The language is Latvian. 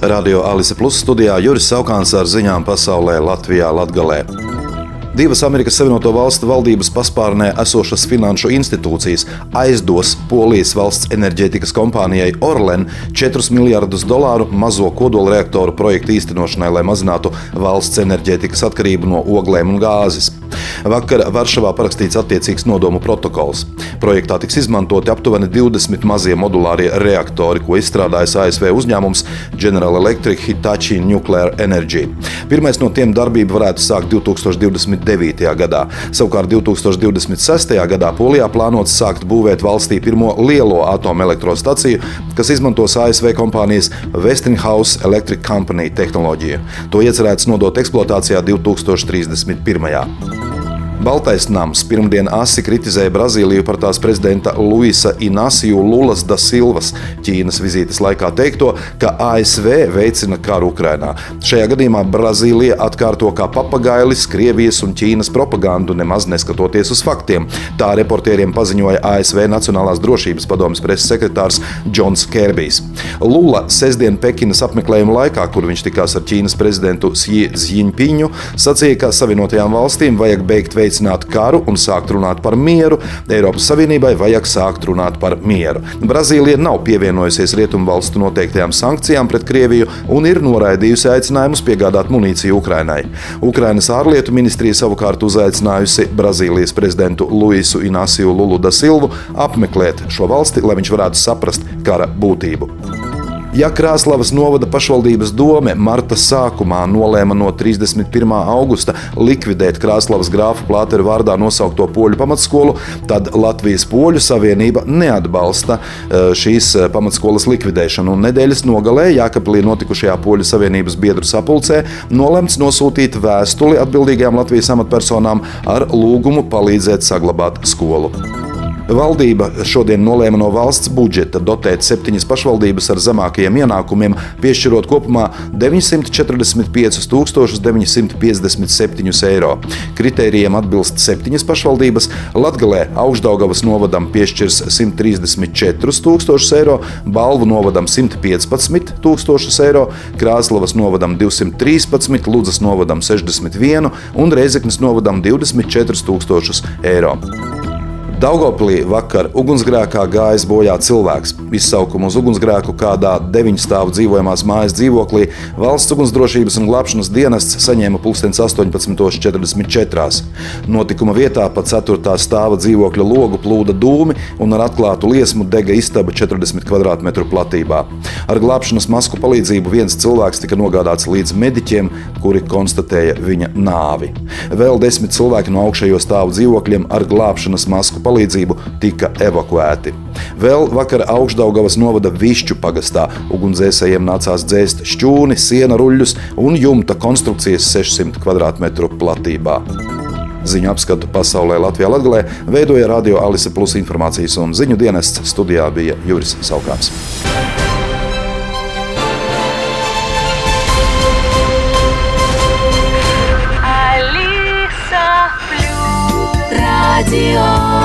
Radio Alise Plus studijā Juris Saukāns ar ziņām pasaulē Latvijā Latgalē. Divas Amerikas Savienoto Valstu valdības paspārnē esošas finanšu institūcijas aizdos Polijas valsts enerģētikas kompānijai Orlen 4 miljardus dolāru mazo kodolreaktoru projektu īstenošanai, lai mazinātu valsts enerģētikas atkarību no oglēm un gāzes. Vakar Varšavā parakstīts attiecīgs nodomu protokols. Projektā tiks izmantoti aptuveni 20 mazie modulārie reaktori, ko izstrādājis ASV uzņēmums General Electric Hitachi Nuclear Energy. Pirmais no tiem darbību varētu sākt 2029. gadā. Savukārt 2026. gadā Polijā plānots sākt būvēt valstī pirmo lielo atomelektrostaciju, kas izmantos ASV kompānijas Westinghouse Electric Company tehnoloģiju. To iecerēts nodot eksploatācijā 2031. Baltais nams pirmdien asi kritizēja Brazīliju par tās prezidenta Luisa Inasiju Lulas da Silvas Ķīnas vizītes laikā teikto, ka ASV veicina karu Ukrainā. Šajā gadījumā Brazīlija atkārto kā papagailis Krievijas un Ķīnas propagandu, nemaz neskatoties uz faktiem. Tā reportieriem paziņoja ASV Nacionālās drošības padomas preses sekretārs Džons Kērbijs. Lula sestdien Pekinas apmeklējuma laikā, kur viņš tikās ar Ķīnas prezidentu Xi Jinpingu, sacīja, ka Savienotajām valstīm vajag beigt veikt veicināt karu un sākt runāt par mieru, Eiropas Savienībai vajag sākt runāt par mieru. Brazīlija nav pievienojusies rietumu valstu noteiktajām sankcijām pret Krieviju un ir noraidījusi aicinājumus piegādāt munīciju Ukrainai. Ukrainas ārlietu ministrija savukārt uzaicinājusi Brazīlijas prezidentu Luisu Inasiju Lulu da Silvu apmeklēt šo valsti, lai viņš varētu saprast kara būtību. Ja Krāslavas novada pašvaldības dome marta sākumā nolēma no 31. augusta likvidēt Krāslavas grāfa plāteru vārdā nosaukto poļu pamatskolu, tad Latvijas Poļu savienība neatbalsta e, šīs e, pamatskolas likvidēšanu. Un nedēļas nogalē Jākapilī notikušajā Poļu savienības biedru sapulcē nolemts nosūtīt vēstuli atbildīgajām Latvijas amatpersonām ar lūgumu palīdzēt saglabāt skolu. Valdība šodien nolēma no valsts budžeta dotēt septiņas pašvaldības ar zemākajiem ienākumiem, piešķirot kopumā 945 957 eiro. Kritērijiem atbilst septiņas pašvaldības. Latgalē Augstdaugavas novadam piešķirs 134 tūkstošus eiro, Balvu novadam 115 tūkstošus eiro, Krāslavas novadam 213, Ludzas novadam 61 un Reizeknas novadam 24 tūkstošus eiro. Daugoplī vakar ugunsgrēkā gājis bojā cilvēks. Izsaukumu uz ugunsgrēku kādā deviņu stāvu dzīvojamās mājas dzīvoklī valsts ugunsdrošības un glābšanas dienests saņēma 18.44. Notikuma vietā pa 4. stāva dzīvokļa logu plūda dūmi un ar atklātu liesmu dega istaba 40 km platībā. Ar glābšanas masku palīdzību viens cilvēks tika nogādāts līdz mediķiem, kuri konstatēja viņa nāvi. Vēl desmit cilvēki no augšējo stāvu dzīvokļiem ar glābšanas masku palīdzību palīdzību tika evakuēti. Vēl vakar Augstdaugavas novada Višķu pagastā ugunsdzēsējiem nācās dzēst šķūni, siena ruļļus un jumta konstrukcijas 600 km platībā. Ziņu apskatu pasaulē Latvijā Latvijā veidoja Radio Alise Plus informācijas un ziņu dienests studijā bija Juris Saukāms. Radio